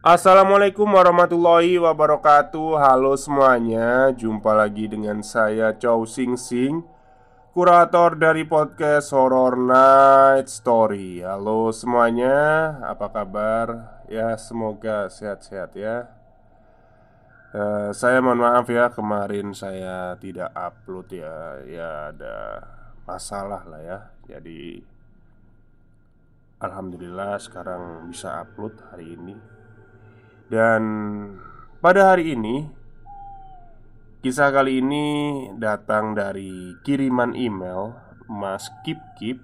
Assalamualaikum warahmatullahi wabarakatuh. Halo semuanya Jumpa lagi dengan saya Chow Sing Sing Kurator dari podcast Horror Night Story. Halo semuanya Apa kabar? Ya semoga sehat-sehat ya. Uh, Saya mohon maaf ya Kemarin saya tidak upload ya. Ya ada masalah lah ya. Jadi Alhamdulillah sekarang bisa upload hari ini dan pada hari ini Kisah kali ini datang dari kiriman email Mas Kip Kip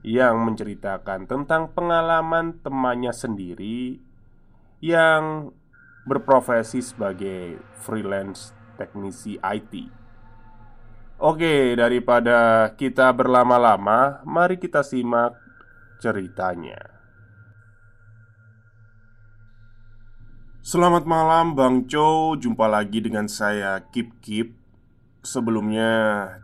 Yang menceritakan tentang pengalaman temannya sendiri Yang berprofesi sebagai freelance teknisi IT Oke, daripada kita berlama-lama, mari kita simak ceritanya. Selamat malam Bang Cho Jumpa lagi dengan saya Kip Kip. Sebelumnya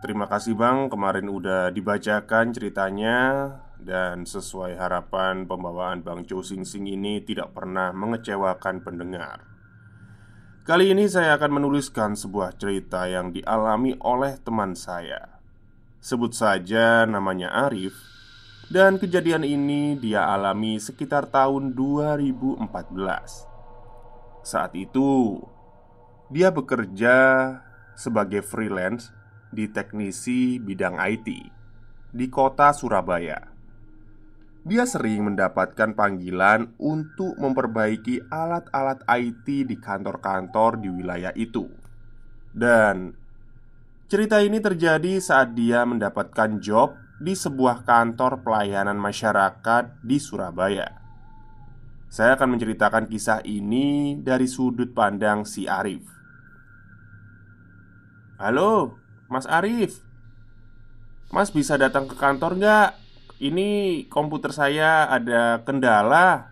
terima kasih Bang. Kemarin udah dibacakan ceritanya Dan sesuai harapan pembawaan Bang Cho Sing Sing ini Tidak pernah mengecewakan pendengar. Kali ini saya akan menuliskan sebuah cerita yang dialami oleh teman saya. Sebut saja namanya Arif Dan kejadian ini dia alami sekitar tahun 2014 saat itu, dia bekerja sebagai freelance di teknisi bidang IT di kota Surabaya. Dia sering mendapatkan panggilan untuk memperbaiki alat-alat IT di kantor-kantor di wilayah itu, dan cerita ini terjadi saat dia mendapatkan job di sebuah kantor pelayanan masyarakat di Surabaya. Saya akan menceritakan kisah ini dari sudut pandang si Arif. Halo, Mas Arif. Mas bisa datang ke kantor nggak? Ini komputer saya ada kendala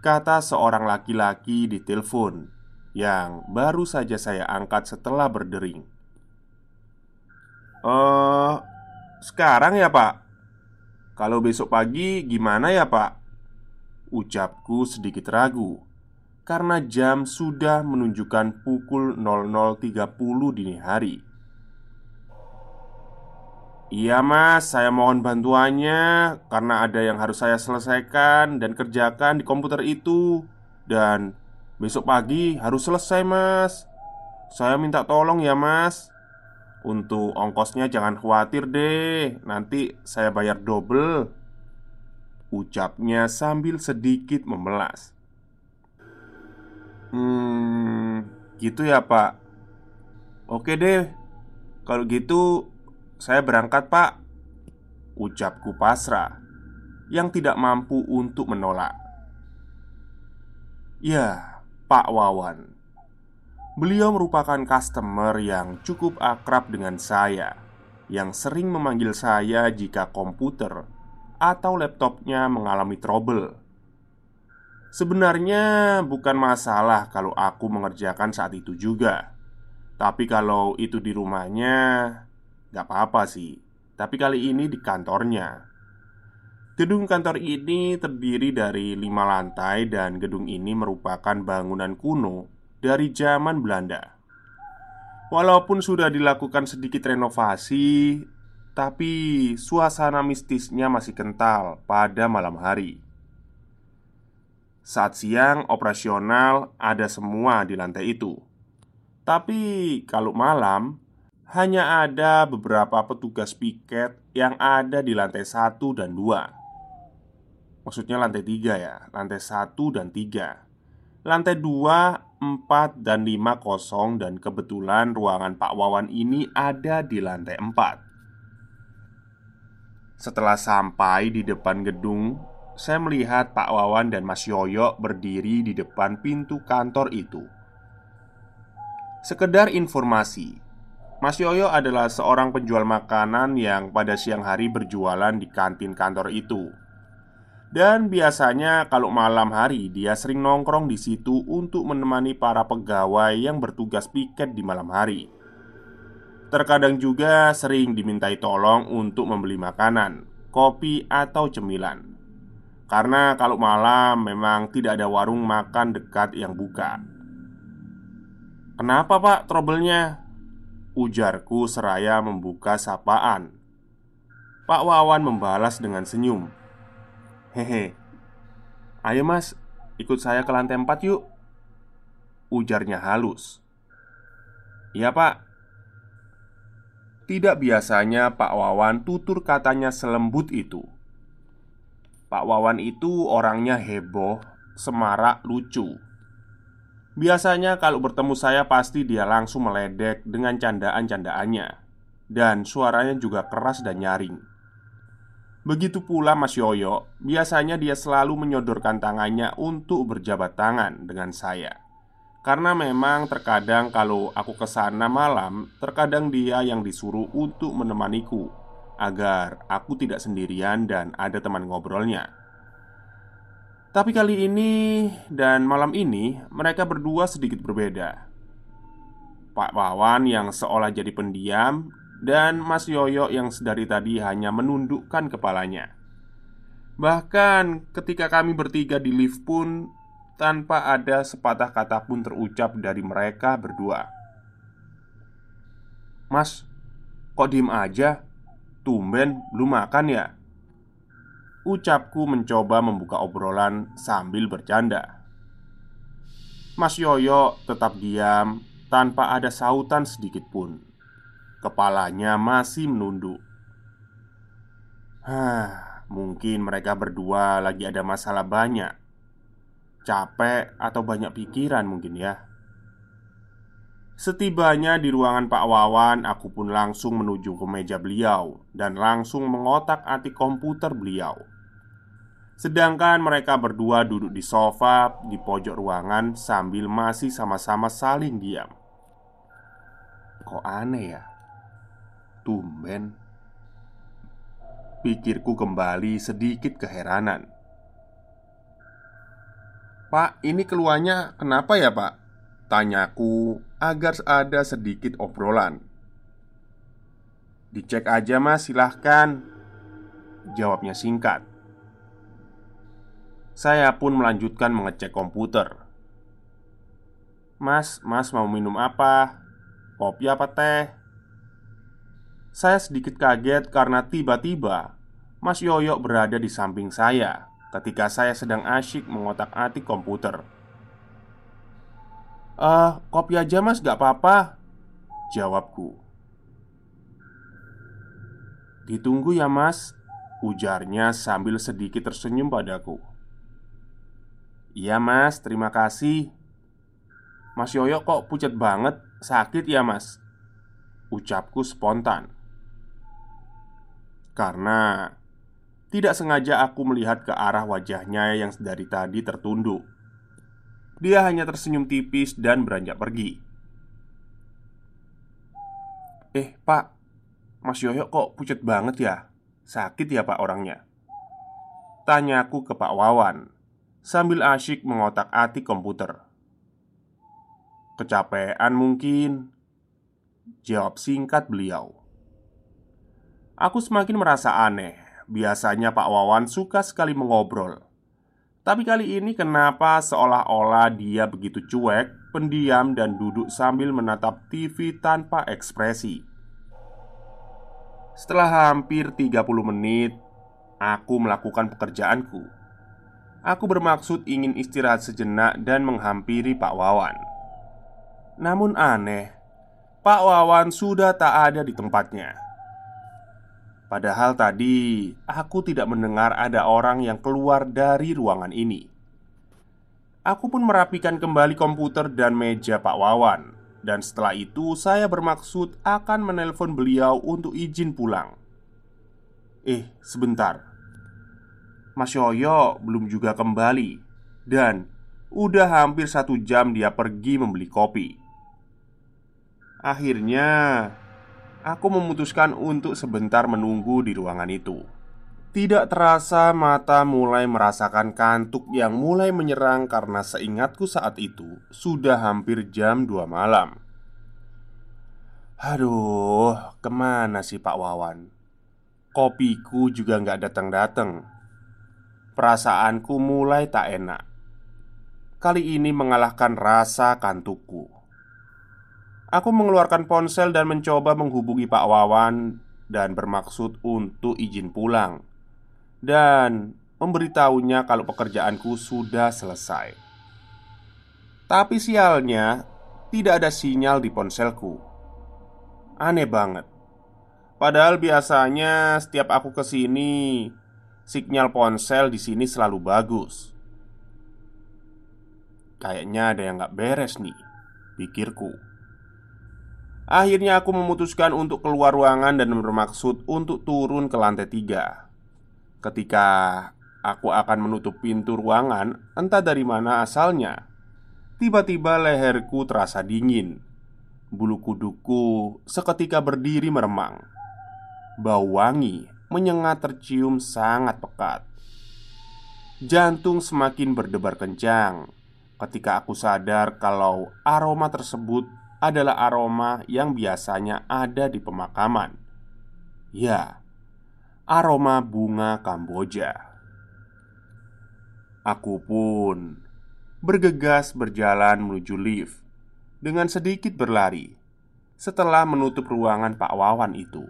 Kata seorang laki-laki di telepon Yang baru saja saya angkat setelah berdering Eh, sekarang ya pak Kalau besok pagi gimana ya pak? Ucapku sedikit ragu Karena jam sudah menunjukkan pukul 00.30 dini hari. Iya mas, saya mohon bantuannya Karena ada yang harus saya selesaikan dan kerjakan di komputer itu. Dan besok pagi harus selesai mas. Saya minta tolong ya mas. Untuk ongkosnya jangan khawatir deh Nanti saya bayar double Ucapnya sambil sedikit memelas. Hmm, gitu ya pak. Oke deh Kalau gitu Saya berangkat pak. Ucapku pasrah Yang tidak mampu untuk menolak. Ya, Pak Wawan. Beliau merupakan customer yang cukup akrab dengan saya Yang sering memanggil saya jika komputer atau laptopnya mengalami trouble. Sebenarnya bukan masalah kalau aku mengerjakan saat itu juga. Tapi kalau itu di rumahnya Gak apa-apa sih. Tapi kali ini di kantornya. Gedung kantor ini terdiri dari lima lantai Dan gedung ini merupakan bangunan kuno Dari zaman Belanda. Walaupun sudah dilakukan sedikit renovasi tapi suasana mistisnya masih kental pada malam hari. Saat siang operasional ada semua di lantai itu. Tapi kalau malam Hanya ada beberapa petugas piket yang ada di lantai satu dan dua. Maksudnya lantai tiga ya Lantai satu dan tiga. Lantai dua, empat, dan lima kosong Dan kebetulan ruangan Pak Wawan ini ada di lantai empat Setelah sampai di depan gedung saya melihat Pak Wawan dan Mas Yoyo berdiri di depan pintu kantor itu. Sekedar informasi, Mas Yoyo adalah seorang penjual makanan yang pada siang hari berjualan di kantin kantor itu. Dan biasanya kalau malam hari dia sering nongkrong di situ untuk menemani para pegawai yang bertugas piket di malam hari. Terkadang juga sering dimintai tolong untuk membeli makanan, kopi atau cemilan. Karena kalau malam memang tidak ada warung makan dekat yang buka. Kenapa pak trouble-nya? Ujarku seraya membuka sapaan. Pak Wawan membalas dengan senyum. Hehe. Ayo mas, ikut saya ke lantai 4 yuk. Ujarnya halus. Iya pak Tidak biasanya Pak Wawan tutur katanya selembut itu. Pak Wawan itu orangnya heboh, semarak, lucu. Biasanya kalau bertemu saya pasti dia langsung meledek dengan candaan-candaannya. Dan suaranya juga keras dan nyaring. Begitu pula Mas Yoyo Biasanya dia selalu menyodorkan tangannya untuk berjabat tangan dengan saya Karena memang terkadang kalau aku ke sana malam Terkadang dia yang disuruh untuk menemaniku agar aku tidak sendirian dan ada teman ngobrolnya. Tapi kali ini dan malam ini mereka berdua sedikit berbeda. Pak Wawan yang seolah jadi pendiam dan Mas Yoyo yang sedari tadi hanya menundukkan kepalanya. Bahkan ketika kami bertiga di lift pun tanpa ada sepatah kata pun terucap dari mereka berdua. Mas, kok diem aja? Tumben belum makan ya? Ucapku mencoba membuka obrolan sambil bercanda Mas Yoyo tetap diam tanpa ada sautan sedikit pun Kepalanya masih menunduk Hah, mungkin mereka berdua lagi ada masalah banyak Capek atau banyak pikiran mungkin ya Setibanya di ruangan Pak Wawan, aku pun langsung menuju ke meja beliau dan langsung mengotak-atik komputer beliau. Sedangkan mereka berdua duduk di sofa di pojok ruangan sambil masih sama-sama saling diam. Kok aneh ya? Tumben. Pikirku kembali sedikit keheranan. Pak, ini keluarnya kenapa ya, Pak? Tanyaku agar ada sedikit obrolan Dicek aja mas silahkan Jawabnya singkat Saya pun melanjutkan mengecek komputer Mas, mas mau minum apa? Kopi apa teh? Saya sedikit kaget karena tiba-tiba Mas Yoyo berada di samping saya ketika saya sedang asyik mengotak-atik komputer. Eh, kopi aja mas, gak apa-apa Jawabku. Ditunggu ya mas Ujarnya sambil sedikit tersenyum padaku. Iya mas, terima kasih. Mas Yoyo kok pucat banget? Sakit ya mas Ucapku spontan. Karena Tidak sengaja aku melihat ke arah wajahnya yang dari tadi tertunduk dia hanya tersenyum tipis dan beranjak pergi. "Eh, Pak, Mas Yoyo kok pucat banget ya? Sakit ya, Pak, orangnya?" Tanyaku ke Pak Wawan sambil asyik mengotak-atik komputer. "Kecapean mungkin," jawab singkat beliau. Aku semakin merasa aneh. Biasanya Pak Wawan suka sekali mengobrol tapi kali ini kenapa seolah-olah dia begitu cuek, pendiam dan duduk sambil menatap TV tanpa ekspresi Setelah hampir 30 menit Aku melakukan pekerjaanku Aku bermaksud ingin istirahat sejenak dan menghampiri Pak Wawan. Namun aneh, Pak Wawan sudah tak ada di tempatnya. Padahal tadi aku tidak mendengar ada orang yang keluar dari ruangan ini. Aku pun merapikan kembali komputer dan meja Pak Wawan, dan setelah itu saya bermaksud akan menelpon beliau untuk izin pulang. Eh, sebentar. Mas Yoyo belum juga kembali Dan udah hampir satu jam dia pergi membeli kopi Akhirnya Aku memutuskan untuk sebentar menunggu di ruangan itu Tidak terasa mata mulai merasakan kantuk yang mulai menyerang Karena seingatku saat itu Sudah hampir jam 2 malam Aduh, ke mana sih Pak Wawan? Kopiku juga nggak datang-datang Perasaanku mulai tak enak. Kali ini mengalahkan rasa kantukku. Aku mengeluarkan ponsel dan mencoba menghubungi Pak Wawan dan bermaksud untuk izin pulang dan memberitahunya kalau pekerjaanku sudah selesai. Tapi sialnya, tidak ada sinyal di ponselku. Aneh banget. Padahal biasanya setiap aku ke sini sinyal ponsel di sini selalu bagus. Kayaknya ada yang gak beres nih, pikirku. Akhirnya aku memutuskan untuk keluar ruangan dan bermaksud untuk turun ke lantai tiga. Ketika aku akan menutup pintu ruangan, entah dari mana asalnya, tiba-tiba leherku terasa dingin. Bulu kuduku seketika berdiri meremang. Bau wangi menyengat tercium sangat pekat. Jantung semakin berdebar kencang ketika aku sadar kalau aroma tersebut adalah aroma yang biasanya ada di pemakaman. Ya, aroma bunga Kamboja. Aku pun bergegas berjalan menuju lift dengan sedikit berlari setelah menutup ruangan Pak Wawan itu.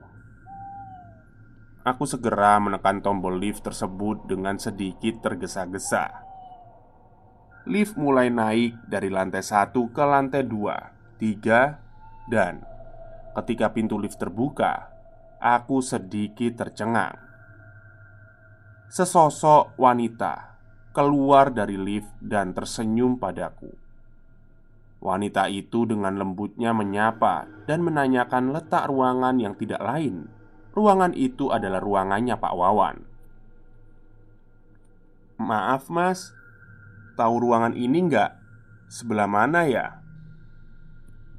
Aku segera menekan tombol lift tersebut dengan sedikit tergesa-gesa. Lift mulai naik dari lantai satu ke lantai dua, tiga, dan ketika pintu lift terbuka, aku sedikit tercengang. Sesosok wanita keluar dari lift dan tersenyum padaku. Wanita itu dengan lembutnya menyapa dan menanyakan letak ruangan yang tidak lain Ruangan itu adalah ruangannya Pak Wawan. Maaf mas, tahu ruangan ini nggak? Sebelah mana ya?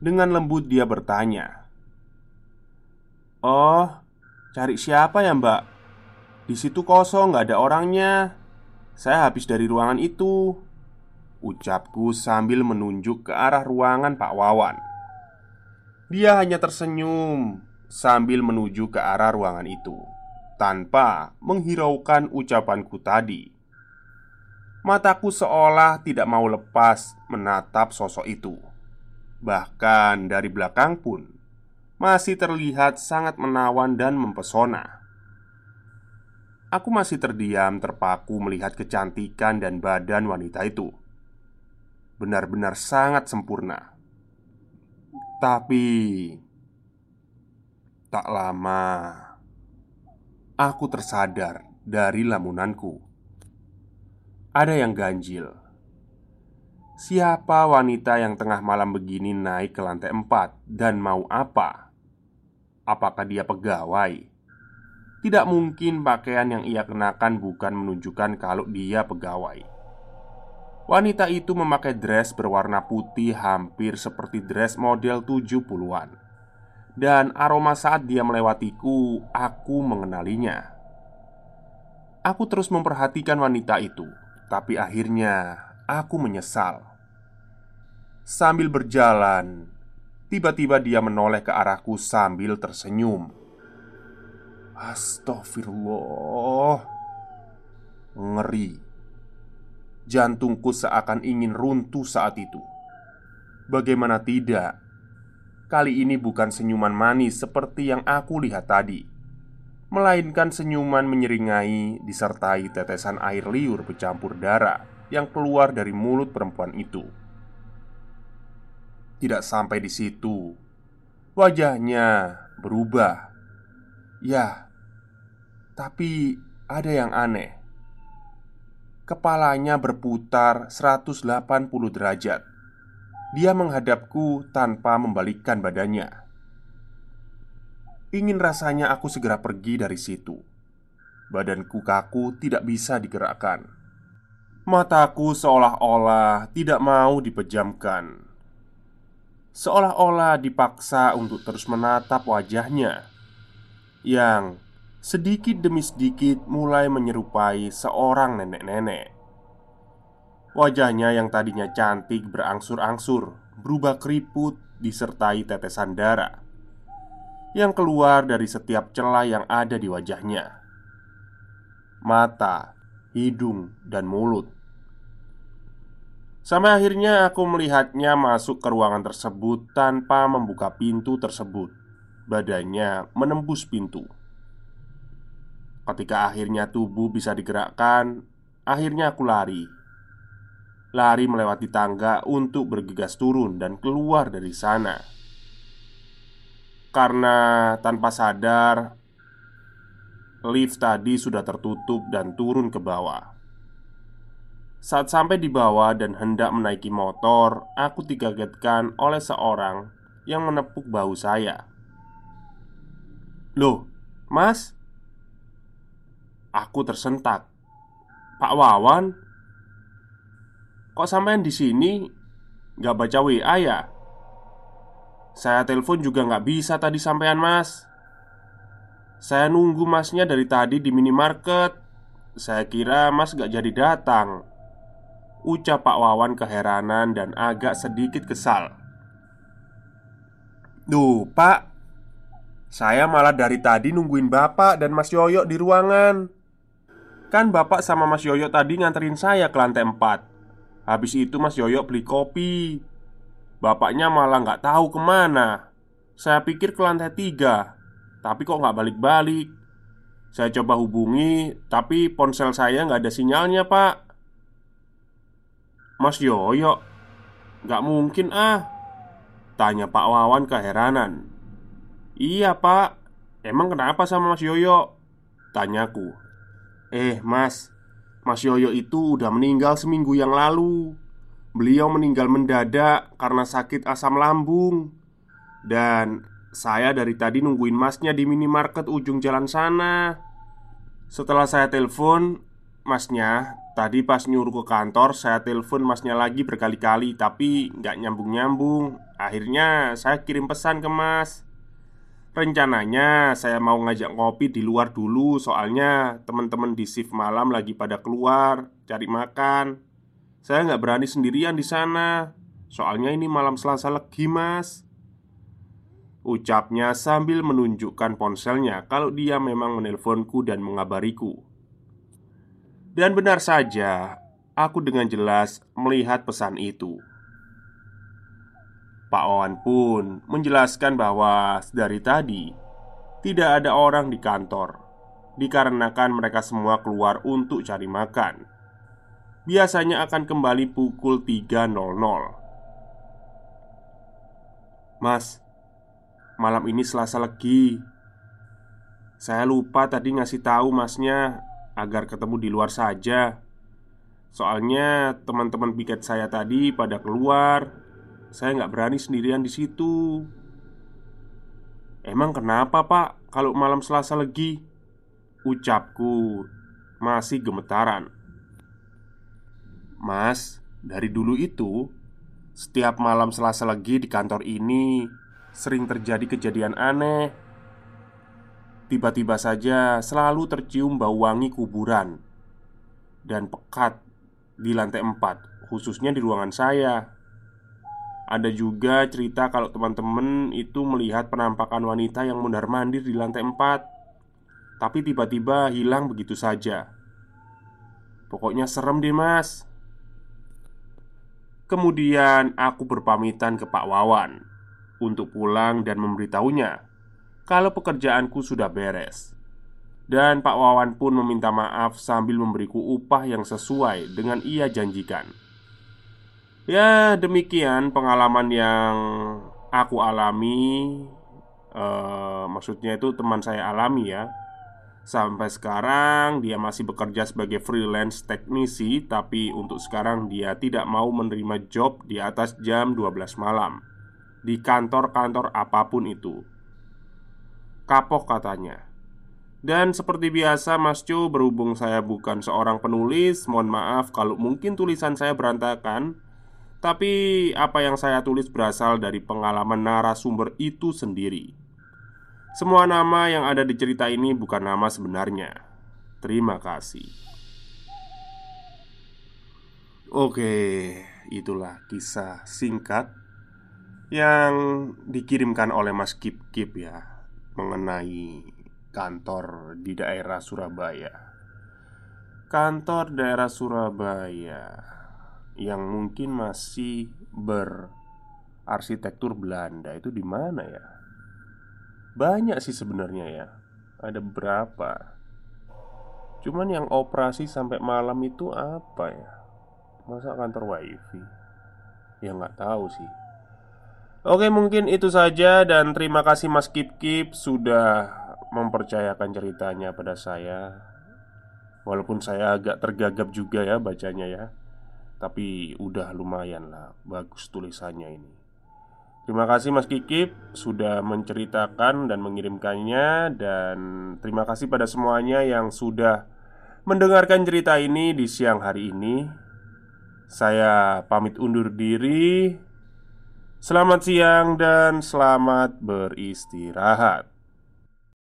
Dengan lembut dia bertanya Oh, cari siapa ya mbak? Di situ kosong nggak ada orangnya Saya habis dari ruangan itu Ucapku sambil menunjuk ke arah ruangan Pak Wawan Dia hanya tersenyum sambil menuju ke arah ruangan itu tanpa menghiraukan ucapanku tadi. Mataku seolah tidak mau lepas menatap sosok itu. Bahkan dari belakang pun masih terlihat sangat menawan dan mempesona. Aku masih terdiam terpaku melihat kecantikan dan badan wanita itu. Benar-benar sangat sempurna. Tapi Tak lama, aku tersadar dari lamunanku. Ada yang ganjil. Siapa wanita yang tengah malam begini naik ke lantai empat dan mau apa? Apakah dia pegawai? Tidak mungkin pakaian yang ia kenakan bukan menunjukkan kalau dia pegawai. Wanita itu memakai dress berwarna putih hampir seperti dress model 70-an dan aroma saat dia melewatiku, aku mengenalinya. Aku terus memperhatikan wanita itu, tapi akhirnya aku menyesal. Sambil berjalan, tiba-tiba dia menoleh ke arahku sambil tersenyum. Astagfirullah, ngeri. Jantungku seakan ingin runtuh saat itu. Bagaimana tidak? Kali ini bukan senyuman manis seperti yang aku lihat tadi melainkan senyuman menyeringai disertai tetesan air liur bercampur darah yang keluar dari mulut perempuan itu. Tidak sampai di situ, wajahnya berubah. Ya, tapi ada yang aneh. Kepalanya berputar 180 derajat. Dia menghadapku tanpa membalikkan badannya. Ingin rasanya aku segera pergi dari situ. Badanku kaku, tidak bisa digerakkan. Mataku seolah-olah tidak mau dipejamkan. Seolah-olah dipaksa untuk terus menatap wajahnya yang sedikit demi sedikit mulai menyerupai seorang nenek-nenek. Wajahnya yang tadinya cantik berangsur-angsur berubah keriput disertai tetesan darah yang keluar dari setiap celah yang ada di wajahnya mata, hidung, dan mulut. Sampai akhirnya aku melihatnya masuk ke ruangan tersebut tanpa membuka pintu tersebut. Badannya menembus pintu. Ketika akhirnya tubuh bisa digerakkan, akhirnya aku lari. Lari melewati tangga untuk bergegas turun dan keluar dari sana. Karena tanpa sadar Lift tadi sudah tertutup dan turun ke bawah Saat sampai di bawah dan hendak menaiki motor Aku dikagetkan oleh seorang yang menepuk bahu saya. Loh, mas? Aku tersentak. Pak Wawan? Kok sampean di sini? Gak baca WA ya? Saya telepon juga nggak bisa tadi sampean mas. Saya nunggu masnya dari tadi di minimarket. Saya kira mas gak jadi datang Ucap Pak Wawan keheranan dan agak sedikit kesal. Duh pak. Saya malah dari tadi nungguin bapak dan mas Yoyo di ruangan. Kan bapak sama mas Yoyo tadi nganterin saya ke lantai 4 Habis itu mas Yoyo beli kopi. Bapaknya malah nggak tahu ke mana. Saya pikir ke lantai tiga Tapi kok nggak balik-balik? Saya coba hubungi Tapi ponsel saya nggak ada sinyalnya pak Mas Yoyo. Nggak mungkin ah. Tanya Pak Wawan keheranan. Iya pak. Emang kenapa sama Mas Yoyo? Tanyaku Eh mas. Mas Yoyo itu udah meninggal seminggu yang lalu. Beliau meninggal mendadak karena sakit asam lambung. Dan saya dari tadi nungguin masnya di minimarket ujung jalan sana. Setelah saya telepon Masnya Tadi pas nyuruh ke kantor Saya telepon masnya lagi berkali-kali Tapi nggak nyambung-nyambung. Akhirnya saya kirim pesan ke mas. Rencananya saya mau ngajak ngopi di luar dulu Soalnya teman-teman di shift malam lagi pada keluar Cari makan. Saya nggak berani sendirian di sana. Soalnya ini malam selasa legi mas. Ucapnya sambil menunjukkan ponselnya Kalau dia memang menelponku dan mengabariku Dan benar saja Aku dengan jelas melihat pesan itu. Pak Wawan pun menjelaskan bahwa dari tadi Tidak ada orang di kantor Dikarenakan mereka semua keluar untuk cari makan. Biasanya akan kembali pukul 3.00 Mas, malam ini selasa lagi Saya lupa tadi ngasih tahu masnya Agar ketemu di luar saja. Soalnya teman-teman piket saya tadi pada keluar. Saya nggak berani sendirian di situ. Emang kenapa pak kalau malam selasa lagi? Ucapku masih gemetaran. Mas, dari dulu itu Setiap malam selasa lagi di kantor ini Sering terjadi kejadian aneh Tiba-tiba saja selalu tercium bau wangi kuburan Dan pekat di lantai empat Khususnya di ruangan saya. Ada juga cerita kalau teman-teman itu melihat penampakan wanita yang mundar-mandir di lantai empat Tapi tiba-tiba hilang begitu saja. Pokoknya serem deh mas. Kemudian aku berpamitan ke Pak Wawan untuk pulang dan memberitahunya kalau pekerjaanku sudah beres. Dan Pak Wawan pun meminta maaf sambil memberiku upah yang sesuai dengan ia janjikan. Ya demikian pengalaman yang aku alami. Uh, Maksudnya itu teman saya alami ya. Sampai sekarang dia masih bekerja sebagai freelance teknisi Tapi untuk sekarang dia tidak mau menerima job di atas jam 12 malam. Di kantor-kantor apa pun itu Kapok katanya. Dan seperti biasa Mas Cu berhubung saya bukan seorang penulis Mohon maaf kalau mungkin tulisan saya berantakan. Tapi apa yang saya tulis berasal dari pengalaman narasumber itu sendiri. Semua nama yang ada di cerita ini bukan nama sebenarnya. Terima kasih. Oke, itulah kisah singkat Yang dikirimkan oleh Mas Kip Kip ya Mengenai kantor di daerah Surabaya. Kantor daerah Surabaya yang mungkin masih berarsitektur Belanda itu di mana ya? Banyak sih sebenarnya ya. Ada berapa? Cuman yang operasi sampai malam itu apa ya? Masa kantor wifi? Ya nggak tahu sih. Oke mungkin itu saja dan terima kasih Mas Kip Kip sudah mempercayakan ceritanya pada saya. Walaupun saya agak tergagap juga ya bacanya ya Tapi udah lumayan lah Bagus tulisannya ini. Terima kasih Mas Kikip Sudah menceritakan dan mengirimkannya Dan terima kasih pada semuanya yang sudah Mendengarkan cerita ini di siang hari ini. Saya pamit undur diri Selamat siang dan selamat beristirahat